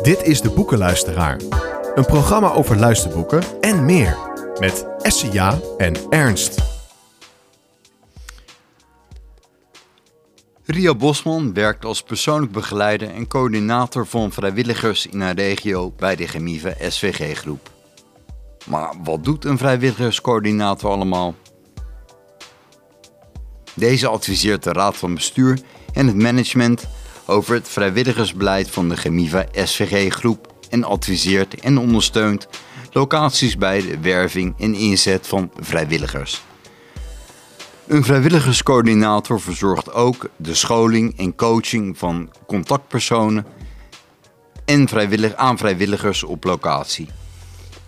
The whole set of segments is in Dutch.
Dit is de Boekenluisteraar. Een programma over luisterboeken en meer. Met Essia en Ernst. Ria Bosman werkt als persoonlijk begeleider en coördinator van vrijwilligers in haar regio bij de Gemiva SVG groep. Maar wat doet een vrijwilligerscoördinator allemaal? Deze adviseert de raad van bestuur en het management over het vrijwilligersbeleid van de Gemiva SVG groep en adviseert en ondersteunt locaties bij de werving en inzet van vrijwilligers. Een vrijwilligerscoördinator verzorgt ook de scholing en coaching van contactpersonen en vrijwillig aan vrijwilligers op locatie.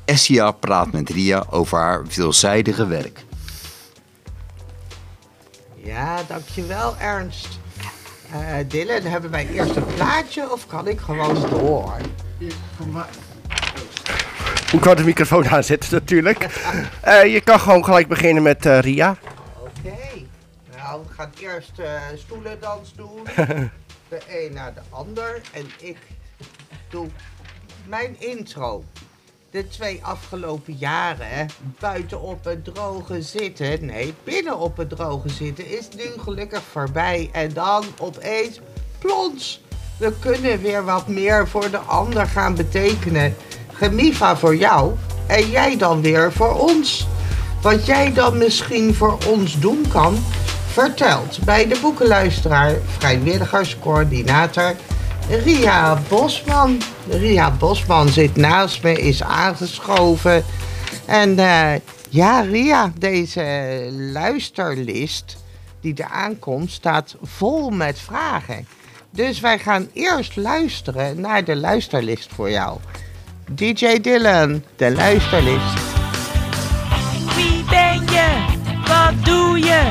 Essia praat met Ria over haar veelzijdige werk. Ja, dankjewel Ernst. Uh, Dylan, hebben wij eerst een plaatje of kan ik gewoon door? Ik kan de microfoon aanzetten natuurlijk. Uh, je kan gewoon gelijk beginnen met uh, Ria. Oké. Nou, we gaan eerst stoelendans doen. de een naar de ander. En ik doe mijn intro de twee afgelopen jaren buiten op het droge zitten, nee, binnen op het droge zitten, is nu gelukkig voorbij. En dan opeens, plons, we kunnen weer wat meer voor de ander gaan betekenen. Gemiva voor jou en jij dan weer voor ons. Wat jij dan misschien voor ons doen kan, vertelt bij de boekenluisteraar, vrijwilligerscoördinator Ria Bosman. Ria Bosman zit naast me, is aangeschoven. En uh, ja, Ria, deze luisterlist die er aankomt, staat vol met vragen. Dus wij gaan eerst luisteren naar de luisterlist voor jou. DJ Dylan, de luisterlist. Wie ben je? Wat doe je?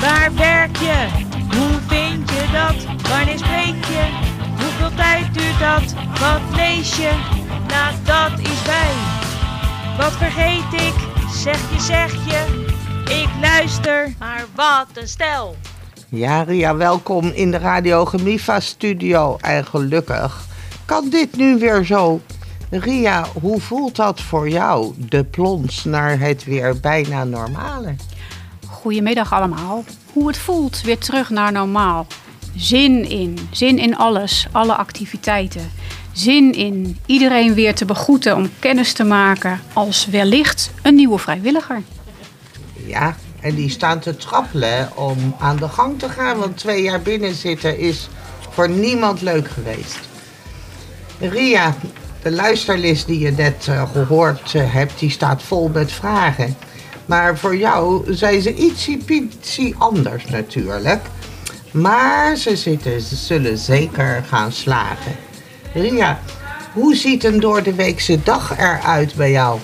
Waar werk je? Hoe vind je dat? Wanneer spreek je? Hoeveel tijd duurt dat? Wat lees je? Nou, dat is wij. Wat vergeet ik? Zeg je, zeg je. Ik luister, maar wat een stel. Ja, Ria, welkom in de Radio Gemifa studio. En gelukkig kan dit nu weer zo. Ria, hoe voelt dat voor jou, de plons naar het weer bijna normale? Goedemiddag allemaal. Hoe het voelt, weer terug naar normaal zin in. Zin in alles, alle activiteiten. Zin in iedereen weer te begroeten om kennis te maken als wellicht een nieuwe vrijwilliger. Ja, en die staan te trappelen om aan de gang te gaan, want twee jaar binnen zitten is voor niemand leuk geweest. Ria, de luisterlist die je net uh, gehoord uh, hebt, die staat vol met vragen. Maar voor jou zijn ze ietsie anders natuurlijk. Maar ze, zitten, ze zullen zeker gaan slagen. Ria, hoe ziet een door de weekse dag eruit bij jou?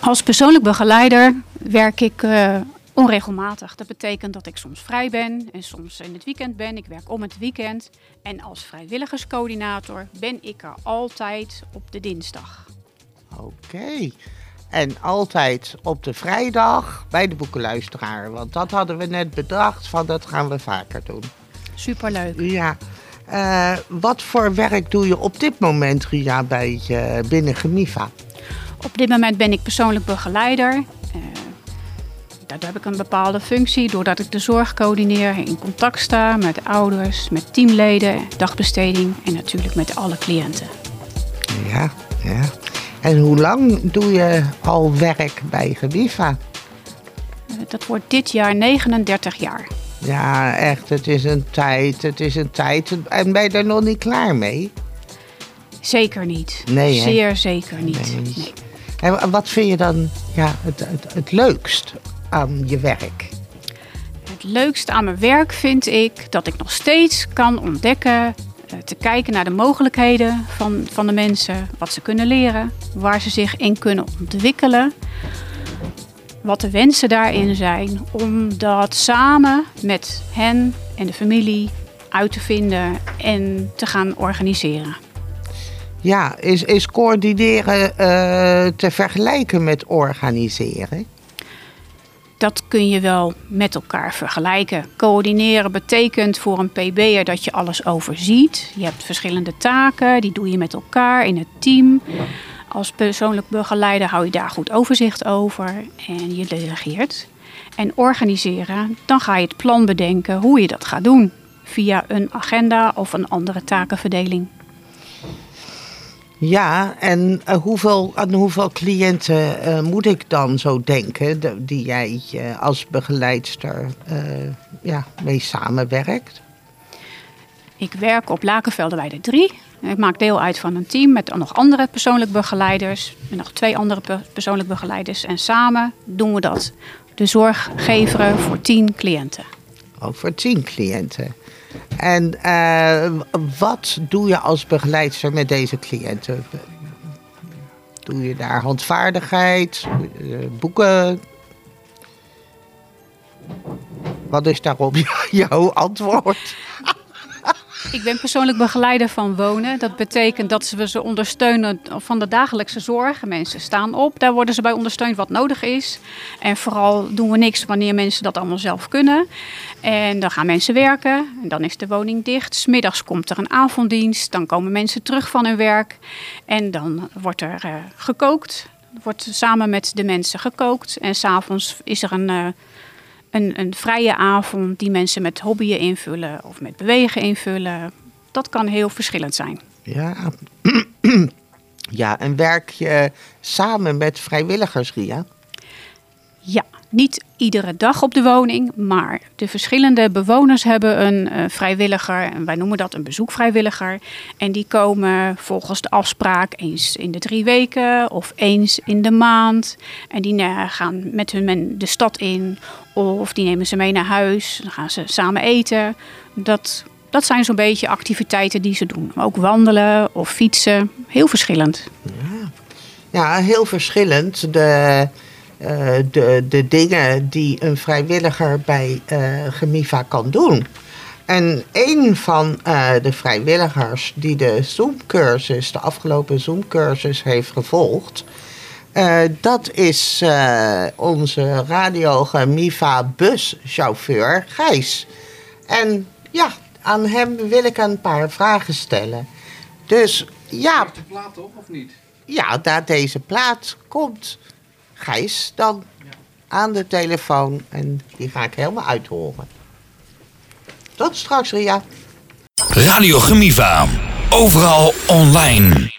Als persoonlijk begeleider werk ik uh, onregelmatig. Dat betekent dat ik soms vrij ben en soms in het weekend ben. Ik werk om het weekend. En als vrijwilligerscoördinator ben ik er altijd op de dinsdag. Oké. En altijd op de vrijdag bij de boekenluisteraar. Want dat hadden we net bedacht van dat gaan we vaker doen. Superleuk. Ja. Uh, wat voor werk doe je op dit moment, Ria, bij uh, binnen Gemiva? Op dit moment ben ik persoonlijk begeleider. Uh, daar heb ik een bepaalde functie doordat ik de zorg coördineer, in contact sta met ouders, met teamleden, dagbesteding en natuurlijk met alle cliënten. Ja, ja. En hoe lang doe je al werk bij Gebiva? Dat wordt dit jaar 39 jaar. Ja, echt. Het is een tijd. Het is een tijd. En ben je er nog niet klaar mee? Zeker niet. Nee, hè? Zeer zeker niet. Nee. Nee. En wat vind je dan ja, het, het, het leukst aan je werk? Het leukste aan mijn werk vind ik dat ik nog steeds kan ontdekken eh, te kijken naar de mogelijkheden van, van de mensen, wat ze kunnen leren, waar ze zich in kunnen ontwikkelen, wat de wensen daarin zijn, om dat samen met hen en de familie uit te vinden en te gaan organiseren. Ja, is, is coördineren uh, te vergelijken met organiseren? Dat kun je wel met elkaar vergelijken. Coördineren betekent voor een PB'er dat je alles overziet. Je hebt verschillende taken, die doe je met elkaar in het team. Als persoonlijk begeleider hou je daar goed overzicht over en je delegeert. En organiseren, dan ga je het plan bedenken hoe je dat gaat doen. Via een agenda of een andere takenverdeling. Ja, en uh, hoeveel, aan hoeveel cliënten uh, moet ik dan zo denken de, die jij uh, als begeleidster ja, mee samenwerkt? Ik werk op Lakenvelderweide 3. Ik maak deel uit van een team met nog andere persoonlijk begeleiders. En nog twee andere pe persoonlijk begeleiders. En samen doen we dat. De zorg geven voor tien cliënten. Oh, voor tien cliënten. En uh, wat doe je als begeleidster met deze cliënten? Doe je daar handvaardigheid, boeken? Wat is daarop jouw antwoord? Ik ben persoonlijk begeleider van wonen. Dat betekent dat we ze ondersteunen van de dagelijkse zorg. Mensen staan op, daar worden ze bij ondersteund wat nodig is. En vooral doen we niks wanneer mensen dat allemaal zelf kunnen. En dan gaan mensen werken en dan is de woning dicht. Smiddags komt er een avonddienst, dan komen mensen terug van hun werk. En dan wordt er uh, gekookt. Wordt samen met de mensen gekookt. En s'avonds is er een... Uh, een, een vrije avond die mensen met hobbyen invullen of met bewegen invullen. Dat kan heel verschillend zijn. Ja, ja en werk je samen met vrijwilligers, Ria? Ja, niet iedere dag op de woning, maar de verschillende bewoners hebben een uh, vrijwilliger. En wij noemen dat een bezoekvrijwilliger. En die komen volgens de afspraak eens in de drie weken of eens in de maand. En die uh, gaan met hun de stad in of die nemen ze mee naar huis. Dan gaan ze samen eten. Dat, dat zijn zo'n beetje activiteiten die ze doen. Ook wandelen of fietsen. Heel verschillend. Ja, ja heel verschillend. De de, de dingen die een vrijwilliger bij uh, Gemiva kan doen. En een van uh, de vrijwilligers die de Zoom-cursus, de afgelopen Zoom-cursus heeft gevolgd, dat is onze Radio Gemiva buschauffeur Gijs. En ja, aan hem wil ik een paar vragen stellen. Dus ja. de plaat op of niet? Ja, daar deze plaat komt. Gijs dan aan de telefoon en die ga ik helemaal uithoren. Tot straks, Ria. Radio Gemiva. Overal online.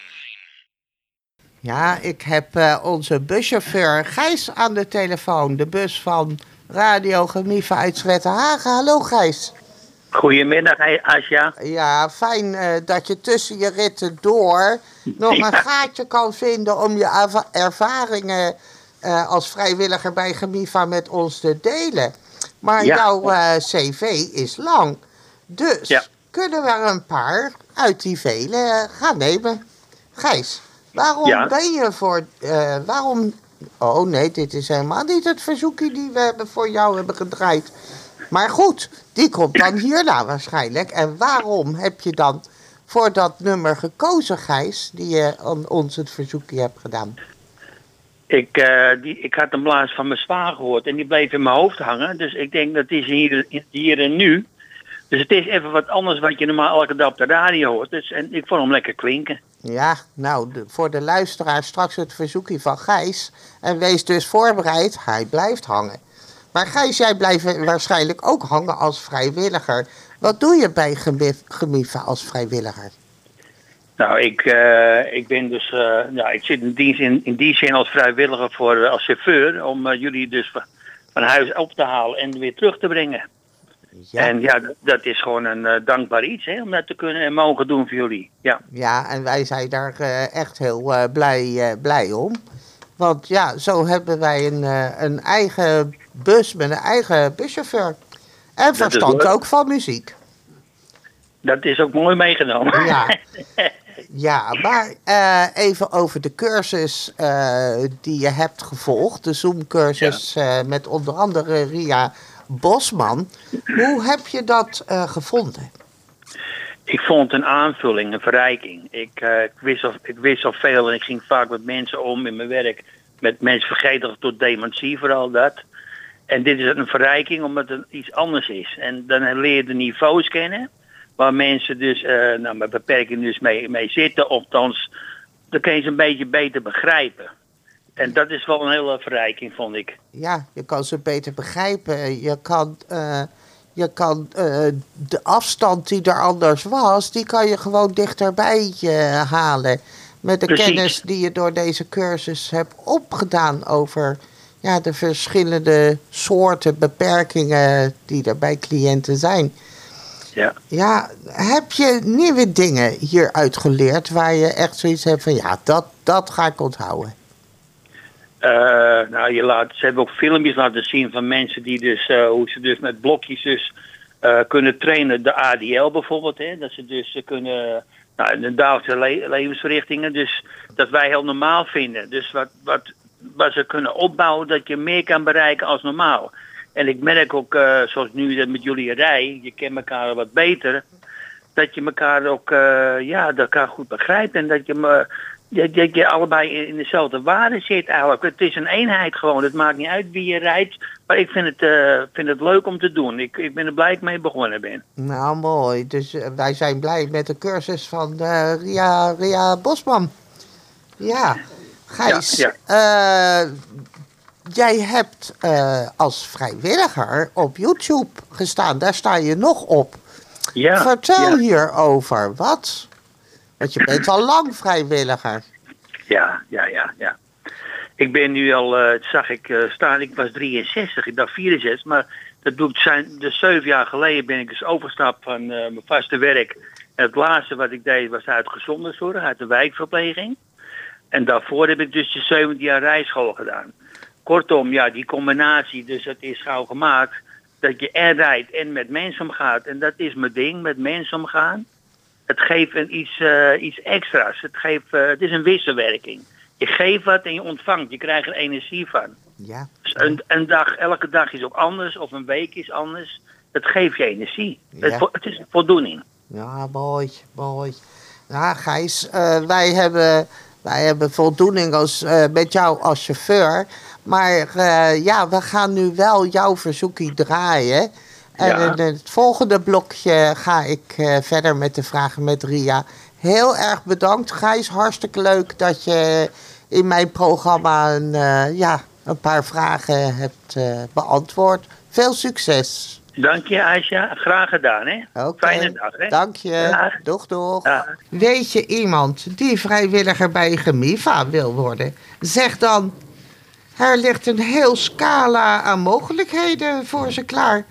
Ja, ik heb uh, onze buschauffeur Gijs aan de telefoon. De bus van Radio Gemiva uit Zwettenhagen. Hallo Gijs. Goedemiddag, Asja. Ja, fijn uh, dat je tussen je ritten door nog ja. een gaatje kan vinden om je ervaringen uh, als vrijwilliger bij Gemiva met ons te delen. Maar ja. jouw uh, cv is lang. Dus ja. kunnen we er een paar uit die vele uh, gaan nemen. Gijs, waarom ja. ben je voor... waarom... Oh nee, dit is helemaal niet het verzoekje die we hebben voor jou hebben gedraaid. Maar goed, die komt dan hierna waarschijnlijk. En waarom heb je dan voor dat nummer gekozen, Gijs, die je aan ons het verzoekje hebt gedaan? Ik, uh, die, ik had een blaas van mijn zwaar gehoord en die bleef in mijn hoofd hangen. Dus ik denk dat is hier, hier en nu. Dus het is even wat anders wat je normaal elke dag op de radio hoort. Dus, en ik vond hem lekker klinken. Ja, nou, voor de luisteraar straks het verzoekje van Gijs. En wees dus voorbereid, hij blijft hangen. Maar Gijs, jij blijft waarschijnlijk ook hangen als vrijwilliger. Wat doe je bij Gemiva als vrijwilliger? Nou, ik, uh, ik ben dus, uh, ja, ik zit in, dienst in, in die zin als vrijwilliger voor, uh, als chauffeur, om jullie dus van, van, huis op te halen en weer terug te brengen. Ja. En ja, dat, dat is gewoon een dankbaar iets, hè, om dat te kunnen en mogen doen voor jullie. Ja, ja en wij zijn daar echt heel blij, blij om. Want ja, zo hebben wij een, een eigen bus met een eigen buschauffeur. En verstand ook van muziek. Dat is ook mooi meegenomen. Ja, ja maar uh, even over de cursus uh, die je hebt gevolgd. De Zoom-cursus ja. uh, met onder andere Ria Bosman. Hoe heb je dat gevonden? Ik vond een aanvulling, een verrijking. Ik, ik, wist al, ik wist al veel en ik ging vaak met mensen om in mijn werk. Met mensen vergeten tot dementie, vooral dat. En dit is een verrijking omdat het iets anders is. En dan leer je de niveaus kennen. Waar mensen dus eh, nou, met beperking dus mee, mee zitten. Of dan, kun je ze een beetje beter begrijpen. En dat is wel een hele verrijking, vond ik. Ja, je kan ze beter begrijpen. Je kan, eh, je kan eh, de afstand die er anders was, die kan je gewoon dichterbij halen. Met de Precies. kennis die je door deze cursus hebt opgedaan over ja, de verschillende soorten beperkingen die er bij cliënten zijn. Ja. Ja, heb je nieuwe dingen hieruit geleerd waar je echt zoiets hebt van ja, dat, dat ga ik onthouden? Eh, nou, je laat, ze hebben ook filmpjes laten zien van mensen die dus, eh, hoe ze dus met blokjes dus eh, kunnen trainen. De ADL bijvoorbeeld, hè, dat ze dus kunnen, nou, in de dagelijkse le- levensverrichtingen, dus dat wij heel normaal vinden. Dus wat, wat, wat ze kunnen opbouwen, dat je meer kan bereiken als normaal. En ik merk ook, eh, zoals nu met jullie rij, je kent elkaar wat beter, dat je elkaar ook, eh, ja, dat elkaar goed begrijpt en dat je me dat, dat je allebei in dezelfde waarde zit eigenlijk. Het is een eenheid gewoon. Het maakt niet uit wie je rijdt. Maar ik vind het, eh, vind het leuk om te doen. Ik, ik ben er blij mee begonnen ben. Nou, mooi. Dus wij zijn blij met de cursus van Ria, Ria Bosman. Ja, Gijs. Ja, eh, jij hebt eh, als vrijwilliger op YouTube gestaan. Daar sta je nog op. Ja, Vertel ja, hierover. Wat? Want je bent al lang vrijwilliger. ja, ja, ja, ja. Ik ben nu al, het zag ik eh, staan, ik was 63, ik dacht 64. Maar dat doet zijn, dus zeven jaar geleden ben ik dus overgestapt van mijn vaste werk. En het laatste wat ik deed was uit gezondheidszorg, uit de wijkverpleging. En daarvoor heb ik dus de 17 jaar rijschool gedaan. Kortom, ja, die combinatie, dus het is gauw gemaakt dat je en rijdt en met mensen omgaat. En dat is mijn ding, met mensen omgaan. Het geeft een iets, eh, iets extra's. Het, geeft, eh, het is een wisselwerking. Je geeft wat en je ontvangt. Je krijgt er energie van. Ja. Dus een, een dag, elke dag is ook anders, of een week is anders. Het geeft je energie. Ja. Het, het is een voldoening. Ja, mooi, mooi. Ja, Gijs, eh, wij, hebben, wij hebben voldoening als, met jou als chauffeur. Maar eh, ja, we gaan nu wel jouw verzoekje draaien. En Ja. in het volgende blokje ga ik eh, verder met de vragen met Ria. Heel erg bedankt, Gijs. Hartstikke leuk dat je in mijn programma een, eh, ja, een paar vragen hebt beantwoord. Veel succes. Dank je, Aisha. Graag gedaan, hè? Fijne dag, hè? Dank je. Dag. Doeg, doeg. Dag. Weet je iemand die vrijwilliger bij Gemiva wil worden? Zeg dan, er ligt een heel scala aan mogelijkheden voor ze klaar.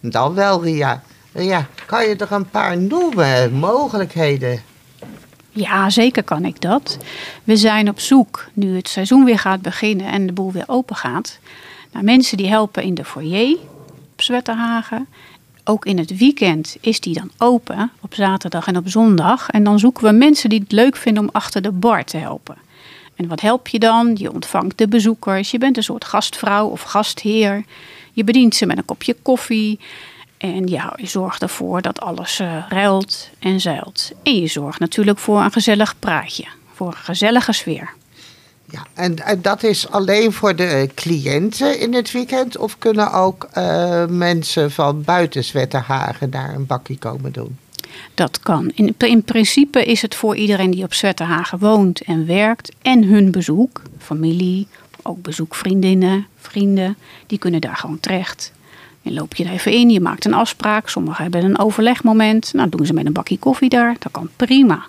Dan wel, Ria. Ria, kan je er een paar noemen, mogelijkheden? Ja, zeker kan ik dat. We zijn op zoek, nu het seizoen weer gaat beginnen en de boel weer open gaat, naar mensen die helpen in de foyer op Zwetterhagen. Ook in het weekend is die dan open, op zaterdag en op zondag. En dan zoeken we mensen die het leuk vinden om achter de bar te helpen. En wat help je dan? Je ontvangt de bezoekers, je bent een soort gastvrouw of gastheer. Je bedient ze met een kopje koffie. En ja, je zorgt ervoor dat alles eh, ruilt en zeilt. En je zorgt natuurlijk voor een gezellig praatje. Voor een gezellige sfeer. Ja, en, dat is alleen voor de cliënten in het weekend? Of kunnen ook eh, mensen van buiten Zwetterhagen daar een bakje komen doen? Dat kan. In, in principe is het voor iedereen die op Zwetterhagen woont en werkt. En hun bezoek, familie, ook bezoekvriendinnen, vrienden. Die kunnen daar gewoon terecht. Je loop je er even in, je maakt een afspraak. Sommigen hebben een overlegmoment. Nou, doen ze met een bakje koffie daar. Dat kan prima.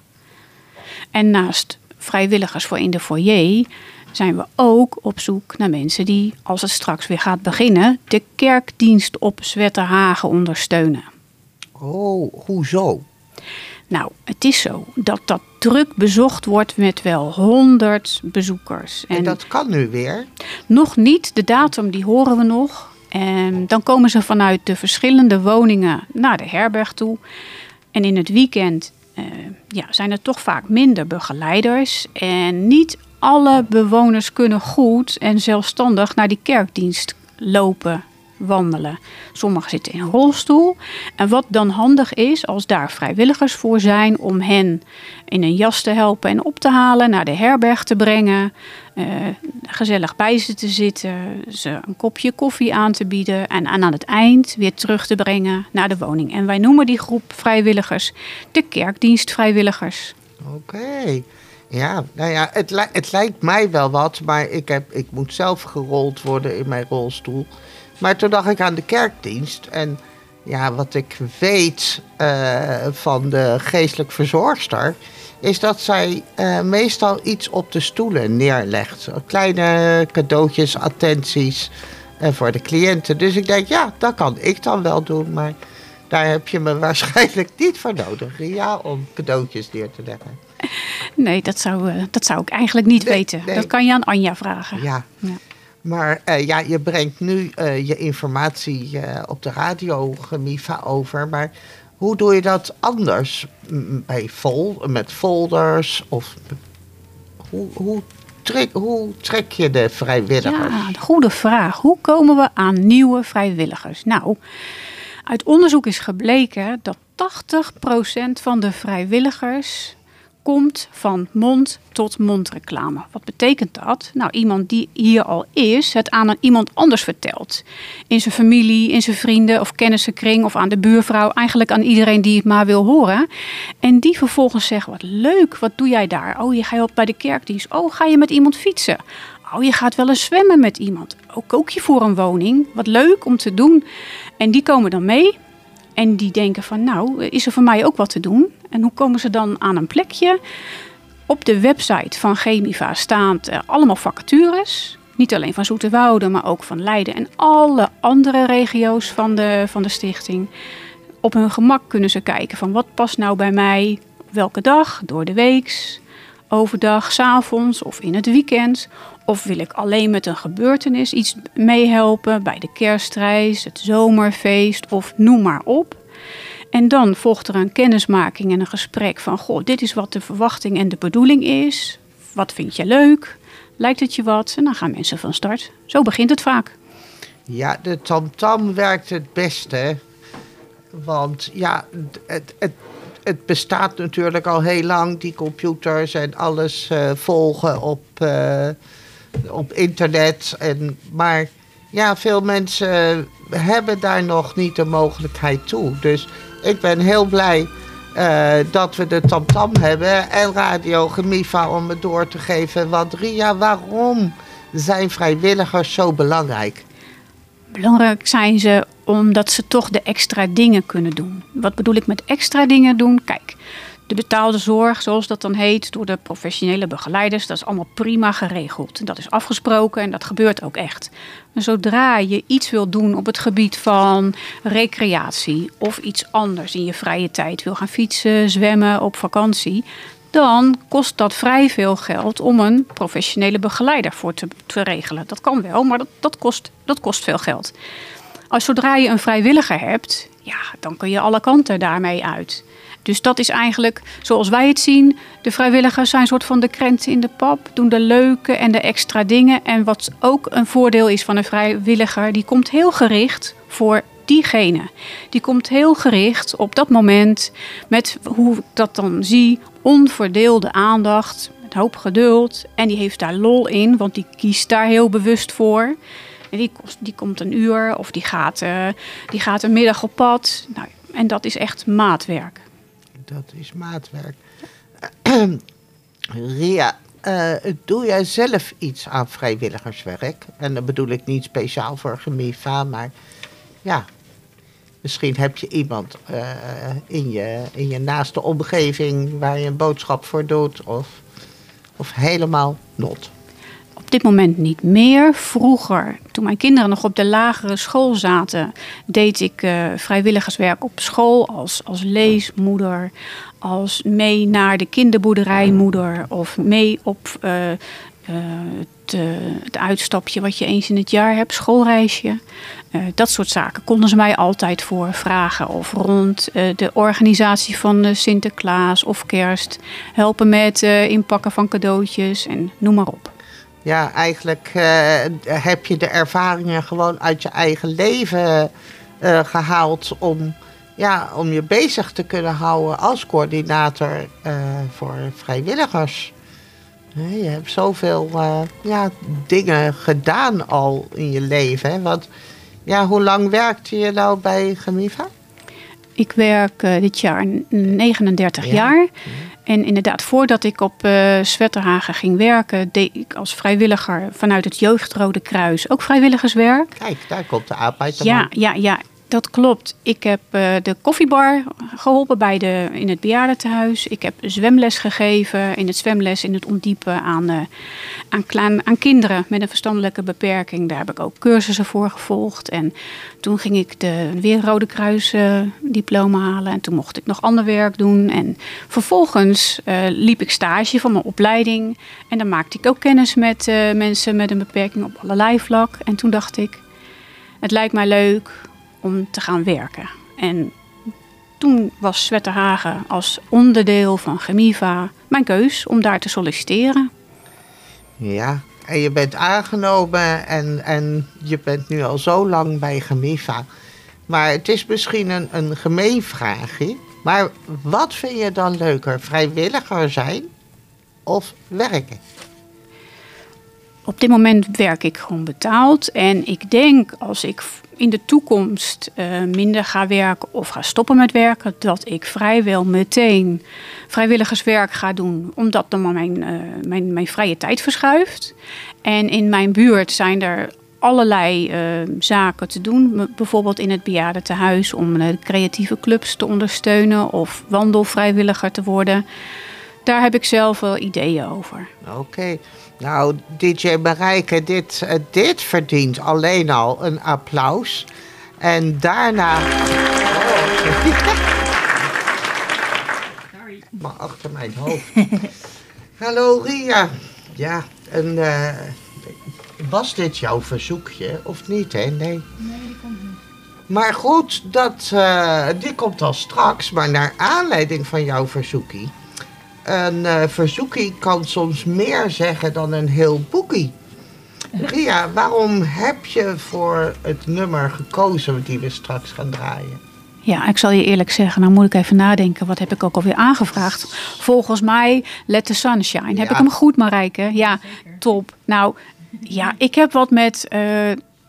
En naast vrijwilligers voor in de foyer zijn we ook op zoek naar mensen die, als het straks weer gaat beginnen, de kerkdienst op Zwetterhagen ondersteunen. Oh, hoezo? Nou, het is zo dat dat druk bezocht wordt met wel 100 bezoekers. En dat kan nu weer. Nog niet, de datum die horen we nog. En dan komen ze vanuit de verschillende woningen naar de herberg toe. En in het weekend eh, ja, zijn er toch vaak minder begeleiders. En niet alle bewoners kunnen goed en zelfstandig naar die kerkdienst lopen wandelen. Sommigen zitten in een rolstoel. En wat dan handig is, als daar vrijwilligers voor zijn om hen in een jas te helpen en op te halen, naar de herberg te brengen, eh, gezellig bij ze te zitten, ze een kopje koffie aan te bieden en aan het eind weer terug te brengen naar de woning. En wij noemen die groep vrijwilligers de kerkdienstvrijwilligers. Oké. Ja, nou ja, het, het lijkt mij wel wat, maar ik, heb, ik moet zelf gerold worden in mijn rolstoel. Maar toen dacht ik aan de kerkdienst. En ja, wat ik weet eh, van de geestelijk verzorgster, is dat zij eh, meestal iets op de stoelen neerlegt. Kleine cadeautjes, attenties eh, voor de cliënten. Dus ik denk, ja, dat kan ik dan wel doen. Maar daar heb je me waarschijnlijk niet voor nodig, Ria, om cadeautjes neer te leggen. Nee, dat zou, dat zou ik eigenlijk niet Nee, weten. nee. Dat kan je aan Anja vragen. Ja. Ja. Maar eh, ja, je brengt nu eh, je informatie eh, op de radio, Gemiva, over. Maar hoe doe je dat anders? Bij fol met folders? Of hoe, hoe, trek, hoe trek je de vrijwilligers? Ja, goede vraag. Hoe komen we aan nieuwe vrijwilligers? Nou, uit onderzoek is gebleken dat 80% van de vrijwilligers komt van mond tot mond reclame. Wat betekent dat? Nou, iemand die hier al is, het aan een iemand anders vertelt. In zijn familie, in zijn vrienden of kennissenkring of aan de buurvrouw. Eigenlijk aan iedereen die het maar wil horen. En die vervolgens zegt, wat leuk, wat doe jij daar? Oh, je gaat op bij de kerkdienst. Oh, ga je met iemand fietsen? Oh, je gaat wel eens zwemmen met iemand. Oh, kook je voor een woning? Wat leuk om te doen. En die komen dan mee. En die denken van, nou, is er voor mij ook wat te doen? En hoe komen ze dan aan een plekje? Op de website van Chemiva staan eh, allemaal vacatures. Niet alleen van Zoeterwoude, maar ook van Leiden en alle andere regio's van de, van de stichting. Op hun gemak kunnen ze kijken van wat past nou bij mij, welke dag, door de weeks, overdag, 's avonds of in het weekend. Of wil ik alleen met een gebeurtenis iets meehelpen bij de kerstreis, het zomerfeest of noem maar op. En dan volgt er een kennismaking en een gesprek van: Goh, dit is wat de verwachting en de bedoeling is. Wat vind je leuk? Lijkt het je wat? En dan gaan mensen van start. Zo begint het vaak. Ja, de tamtam werkt het beste. Want ja, het, het, het bestaat natuurlijk al heel lang. Die computers en alles eh, volgen op, eh, op internet. En, maar ja, veel mensen hebben daar nog niet de mogelijkheid toe. Dus ik ben heel blij eh, dat we de tamtam hebben. En Radio Gemiva om het door te geven. Want Ria, waarom zijn vrijwilligers zo belangrijk? Belangrijk zijn ze omdat ze toch de extra dingen kunnen doen. Wat bedoel ik met extra dingen doen? Kijk, de betaalde zorg, zoals dat dan heet, door de professionele begeleiders, dat is allemaal prima geregeld. Dat is afgesproken en dat gebeurt ook echt. Maar zodra je iets wil doen op het gebied van recreatie of iets anders in je vrije tijd, wil gaan fietsen, zwemmen, op vakantie, dan kost dat vrij veel geld om een professionele begeleider voor te, regelen. Dat kan wel, maar dat, dat, kost, dat kost veel geld. Als zodra je een vrijwilliger hebt, ja, dan kun je alle kanten daarmee uit. Dus dat is eigenlijk, zoals wij het zien, de vrijwilligers zijn een soort van de krenten in de pap, doen de leuke en de extra dingen. En wat ook een voordeel is van een vrijwilliger, die komt heel gericht voor diegene. Die komt heel gericht op dat moment met hoe ik dat dan zie, onverdeelde aandacht, met hoop geduld. En die heeft daar lol in, want die kiest daar heel bewust voor. En die, die komt een uur of die gaat, eh, die gaat een middag op pad. Nou, en dat is echt maatwerk. Dat is maatwerk. Ria, eh, doe jij zelf iets aan vrijwilligerswerk? En dan bedoel ik niet speciaal voor Gemiva, maar ja, misschien heb je iemand eh, in, je, in je naaste omgeving waar je een boodschap voor doet, of, of helemaal not. Op dit moment niet meer. Vroeger, toen mijn kinderen nog op de lagere school zaten, deed ik eh, vrijwilligerswerk op school als, als leesmoeder, als mee naar de kinderboerderijmoeder of mee op eh, eh, het, eh, het uitstapje wat je eens in het jaar hebt, schoolreisje. Dat soort zaken konden ze mij altijd voor vragen. Of rond de organisatie van Sinterklaas of kerst. Helpen met inpakken van cadeautjes en noem maar op. ja, eigenlijk eh, heb je de ervaringen gewoon uit je eigen leven eh, gehaald om, ja, om je bezig te kunnen houden als coördinator eh, voor vrijwilligers. Je hebt zoveel ja, dingen gedaan al in je leven. Hè? Ja, hoe lang werkte je nou bij Gemiva? Ik werk eh, dit jaar 39 Ja. jaar. En inderdaad, voordat ik op Zwetterhagen ging werken, deed ik als vrijwilliger vanuit het Jeugdrode Kruis ook vrijwilligerswerk. Kijk, daar komt de arbeider. Ja, ja, ja, dat klopt. Ik heb eh, de koffiebar geholpen bij de, in het bejaardentehuis. Ik heb zwemles gegeven in het zwemles in het ondiepen aan, eh, aan, aan kinderen met een verstandelijke beperking. Daar heb ik ook cursussen voor gevolgd. En toen ging ik de weer Rode Kruis eh, diploma halen. En toen mocht ik nog ander werk doen. En vervolgens liep ik stage van mijn opleiding. En dan maakte ik ook kennis met mensen met een beperking op allerlei vlak. En toen dacht ik, het lijkt mij leuk om te gaan werken. En toen was Zwetterhagen als onderdeel van Gemiva mijn keus om daar te solliciteren. Ja, en je bent aangenomen en, en je bent nu al zo lang bij Gemiva. Maar het is misschien een, een gemeen vraagje. Maar wat vind je dan leuker? Vrijwilliger zijn of werken? Op dit moment werk ik gewoon betaald. En ik denk als ik in de toekomst eh, minder ga werken of ga stoppen met werken, dat ik vrijwel meteen vrijwilligerswerk ga doen, omdat dan mijn, eh, mijn, mijn vrije tijd verschuift. En in mijn buurt zijn er allerlei eh, zaken te doen. Bijvoorbeeld in het bejaardentehuis om de creatieve clubs te ondersteunen of wandelvrijwilliger te worden. Daar heb ik zelf wel ideeën over. Oké. Nou, DJ Marijke, dit, eh, dit verdient alleen al een applaus. En daarna... Oh, sorry. Maar achter mijn hoofd. Hallo Ria. Ja, en eh, was dit jouw verzoekje of niet, hè? Nee. Nee, die komt niet. Maar goed, dat, eh, die komt al straks. Maar naar aanleiding van jouw verzoekie... Een eh, verzoekie kan soms meer zeggen dan een heel boekie. Ria, waarom heb je voor het nummer gekozen die we straks gaan draaien? Ja, ik zal je eerlijk zeggen, nou moet ik even nadenken. Wat heb ik ook alweer aangevraagd? Volgens mij Let the Sunshine. Heb ik hem goed, Marijke? Ja, top. Nou, ja, ik heb wat met eh,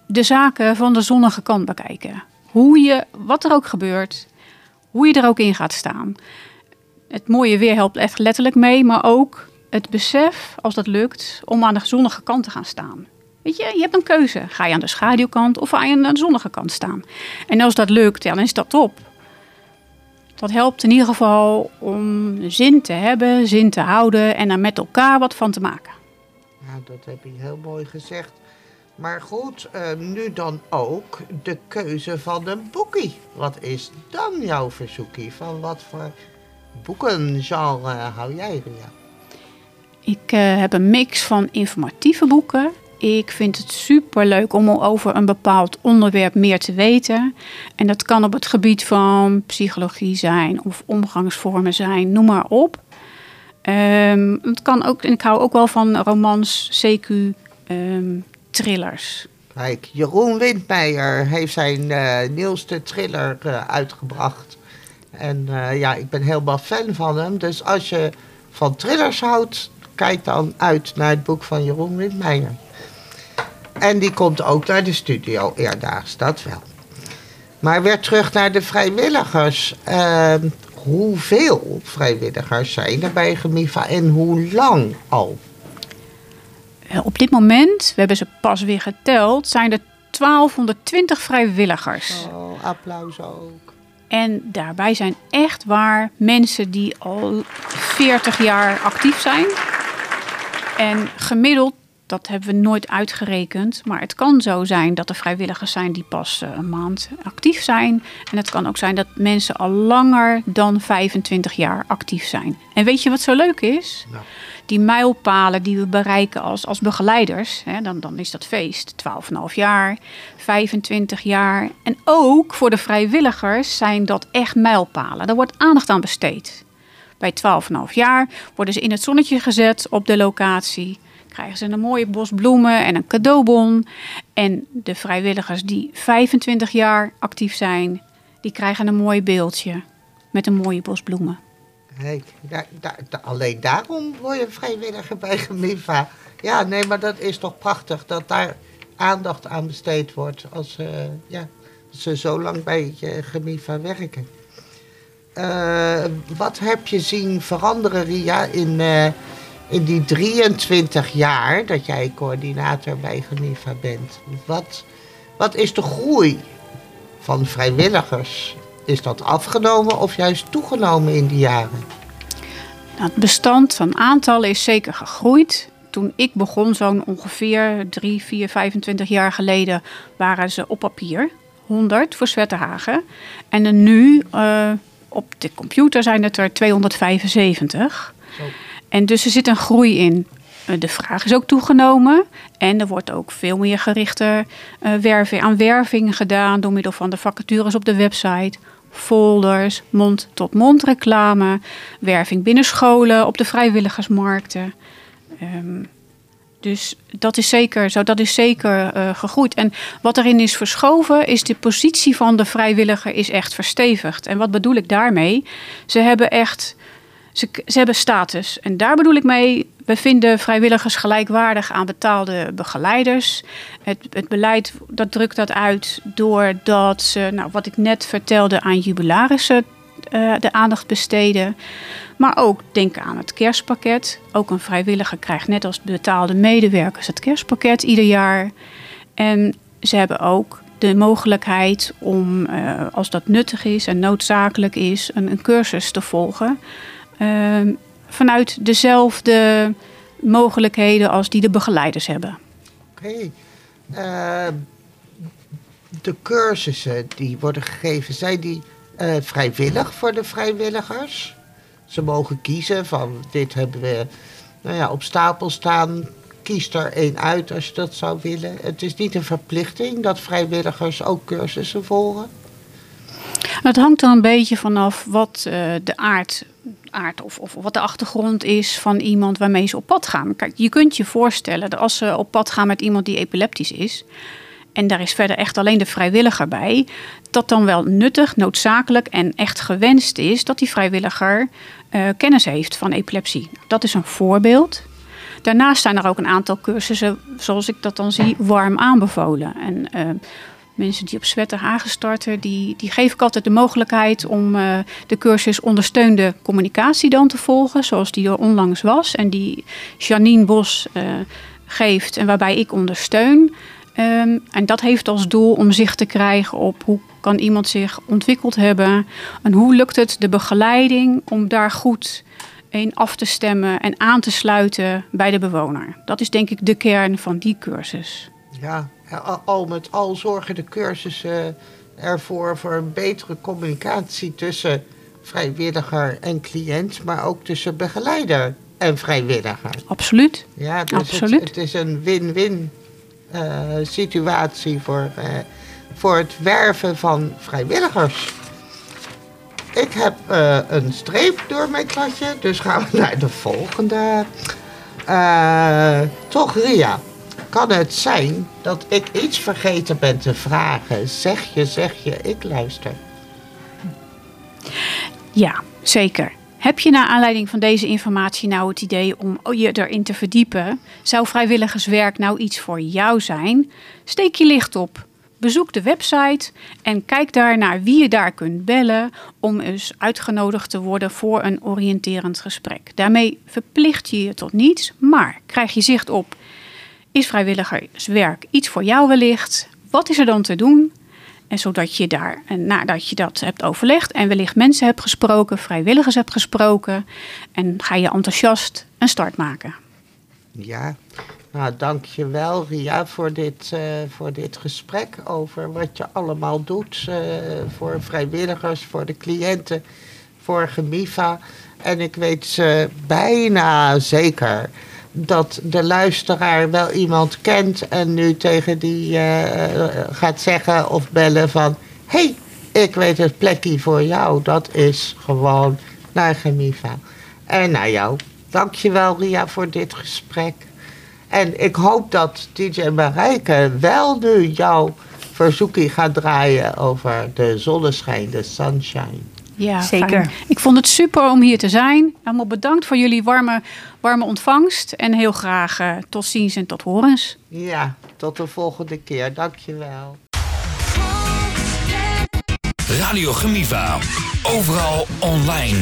de zaken van de zonnige kant bekijken. Hoe je, wat er ook gebeurt, hoe je er ook in gaat staan. Het mooie weer helpt echt letterlijk mee, maar ook het besef, als dat lukt, om aan de zonnige kant te gaan staan. Weet je, je hebt een keuze. Ga je aan de schaduwkant of ga je aan de zonnige kant staan? En als dat lukt, ja, dan is dat top. Dat helpt in ieder geval om zin te hebben, zin te houden en er met elkaar wat van te maken. Ja, dat heb je heel mooi gezegd. Maar goed, eh, nu dan ook de keuze van een boekie. Wat is dan jouw verzoekie? Van wat voor boekengenre hou jij, Ria? Ik eh, heb een mix van informatieve boeken. Ik vind het super leuk om over een bepaald onderwerp meer te weten. En dat kan op het gebied van psychologie zijn of omgangsvormen zijn, noem maar op. Ehm, het kan ook, en ik hou ook wel van romans, CQ, ehm, thrillers. Kijk, Jeroen Windmeijer heeft zijn eh, nieuwste thriller eh, uitgebracht. En eh, ja, ik ben helemaal fan van hem. Dus als je van thrillers houdt, kijk dan uit naar het boek van Jeroen Windmeijer. En die komt ook naar de studio eerdaags, dat wel. Maar weer terug naar de vrijwilligers. Ehm, hoeveel vrijwilligers zijn er bij Gemiva en hoe lang al? Eh, Op dit moment, we hebben ze pas weer geteld, zijn er 1220 vrijwilligers. Oh, applaus ook. En daarbij zijn echt waar mensen die al 40 jaar actief zijn. En gemiddeld, dat hebben we nooit uitgerekend, maar het kan zo zijn dat er vrijwilligers zijn die pas eh, een maand actief zijn. En het kan ook zijn dat mensen al langer dan 25 jaar actief zijn. En weet je wat zo leuk is? Nou. Die mijlpalen die we bereiken als, als begeleiders, hè, dan, dan is dat feest 12,5 jaar, 25 jaar. En ook voor de vrijwilligers zijn dat echt mijlpalen. Daar wordt aandacht aan besteed. Bij 12,5 jaar worden ze in het zonnetje gezet op de locatie. krijgen ze een mooie bos bloemen en een cadeaubon. En de vrijwilligers die 25 jaar actief zijn, die krijgen een mooi beeldje met een mooie bos bloemen. Daar- alleen daarom word je vrijwilliger bij Gemiva. Ja, nee, maar dat is toch prachtig dat daar aandacht aan besteed wordt als eh, ja, ze zo lang bij eh, Gemiva werken. Eh, wat heb je zien veranderen, Ria, in, in die 23 jaar dat jij coördinator bij Gemiva bent? Wat, wat is de groei van vrijwilligers? Is dat afgenomen of juist toegenomen in die jaren? Het bestand van aantallen is zeker gegroeid. Toen ik begon, zo'n ongeveer 3, 4, 25 jaar geleden, waren ze op papier 100 voor Zwetterhagen. En nu eh, op de computer zijn het er 275. Zo. En dus er zit een groei in. Eh, De vraag is ook toegenomen. En er wordt ook veel meer gerichte eh, werving, aan werving gedaan door middel van de vacatures op de website. Folders, mond-tot-mond reclame, werving binnen scholen, op de vrijwilligersmarkten. Ehm, dus dat is zeker zo, dat is zeker eh, gegroeid. En wat erin is verschoven, is de positie van de vrijwilliger is echt verstevigd. En wat bedoel ik daarmee? Ze hebben echt ze, ze hebben status. En daar bedoel ik mee, we vinden vrijwilligers gelijkwaardig aan betaalde begeleiders. Het, het beleid dat drukt dat uit doordat ze, nou, wat ik net vertelde, aan jubilarissen eh, de aandacht besteden. Maar ook denk aan het kerstpakket. Ook een vrijwilliger krijgt net als betaalde medewerkers het kerstpakket ieder jaar. En ze hebben ook de mogelijkheid om, eh, als dat nuttig is en noodzakelijk is, een, een cursus te volgen. Vanuit dezelfde mogelijkheden als die de begeleiders hebben. Oké. Eh, de cursussen die worden gegeven, zijn die eh, vrijwillig voor de vrijwilligers? Ze mogen kiezen van dit hebben we nou ja, op stapel staan. Kies er één uit als je dat zou willen. Het is niet een verplichting dat vrijwilligers ook cursussen volgen. Het hangt er een beetje vanaf wat eh, de aard, aard of, of wat de achtergrond is van iemand waarmee ze op pad gaan. Kijk, je kunt je voorstellen dat als ze op pad gaan met iemand die epileptisch is. En daar is verder echt alleen de vrijwilliger bij. Dat dan wel nuttig, noodzakelijk en echt gewenst is dat die vrijwilliger eh, kennis heeft van epilepsie. Dat is een voorbeeld. Daarnaast zijn er ook een aantal cursussen, zoals ik dat dan zie, warm aanbevolen. En eh, mensen die op Zwetterhagen starten, die, die geef ik altijd de mogelijkheid om eh, de cursus ondersteunde communicatie dan te volgen, zoals die er onlangs was. En die Janine Bos eh, geeft en waarbij ik ondersteun. Ehm, en dat heeft als doel om zicht te krijgen op hoe kan iemand zich ontwikkeld hebben. En hoe lukt het de begeleiding om daar goed in af te stemmen en aan te sluiten bij de bewoner. Dat is denk ik de kern van die cursus. Ja, al- met al zorgen de cursussen ervoor voor een betere communicatie tussen vrijwilliger en cliënt, maar ook tussen begeleider en vrijwilliger. Absoluut. Ja, dus Absoluut. Het, het is een win-win eh, situatie voor, eh, voor het werven van vrijwilligers. Ik heb eh, een streep door mijn kladje, dus gaan we naar de volgende. Toch, Ria, kan het zijn dat ik iets vergeten ben te vragen? Zeg je, zeg je, ik luister. Ja, zeker. Heb je naar aanleiding van deze informatie nou het idee om je erin te verdiepen? Zou vrijwilligerswerk nou iets voor jou zijn? Steek je licht op. Bezoek de website en kijk daar naar wie je daar kunt bellen om eens uitgenodigd te worden voor een oriënterend gesprek. Daarmee verplicht je je tot niets, maar krijg je zicht op: is vrijwilligerswerk iets voor jou wellicht? Wat is er dan te doen? En zodat je daar, en nadat je dat hebt overlegd en wellicht mensen hebt gesproken, vrijwilligers hebt gesproken, en ga je enthousiast een start maken. Ja, nou dankjewel Ria voor dit, eh, voor dit gesprek over wat je allemaal doet eh, voor vrijwilligers, voor de cliënten, voor Gemiva. En ik weet eh, bijna zeker dat de luisteraar wel iemand kent en nu tegen die eh, gaat zeggen of bellen van... hey, ik weet het plekje voor jou, dat is gewoon naar Gemiva. En naar jou. Dankjewel Ria voor dit gesprek. En ik hoop dat DJ Marijke wel nu jouw verzoeking gaat draaien over de zonneschijn, de sunshine. Ja, Zeker. fijn. Ik vond het super om hier te zijn. Allemaal bedankt voor jullie warme, warme ontvangst. En heel graag eh, tot ziens en tot horens. Ja, tot de volgende keer. Dankjewel. Radio Gemiva. Overal online.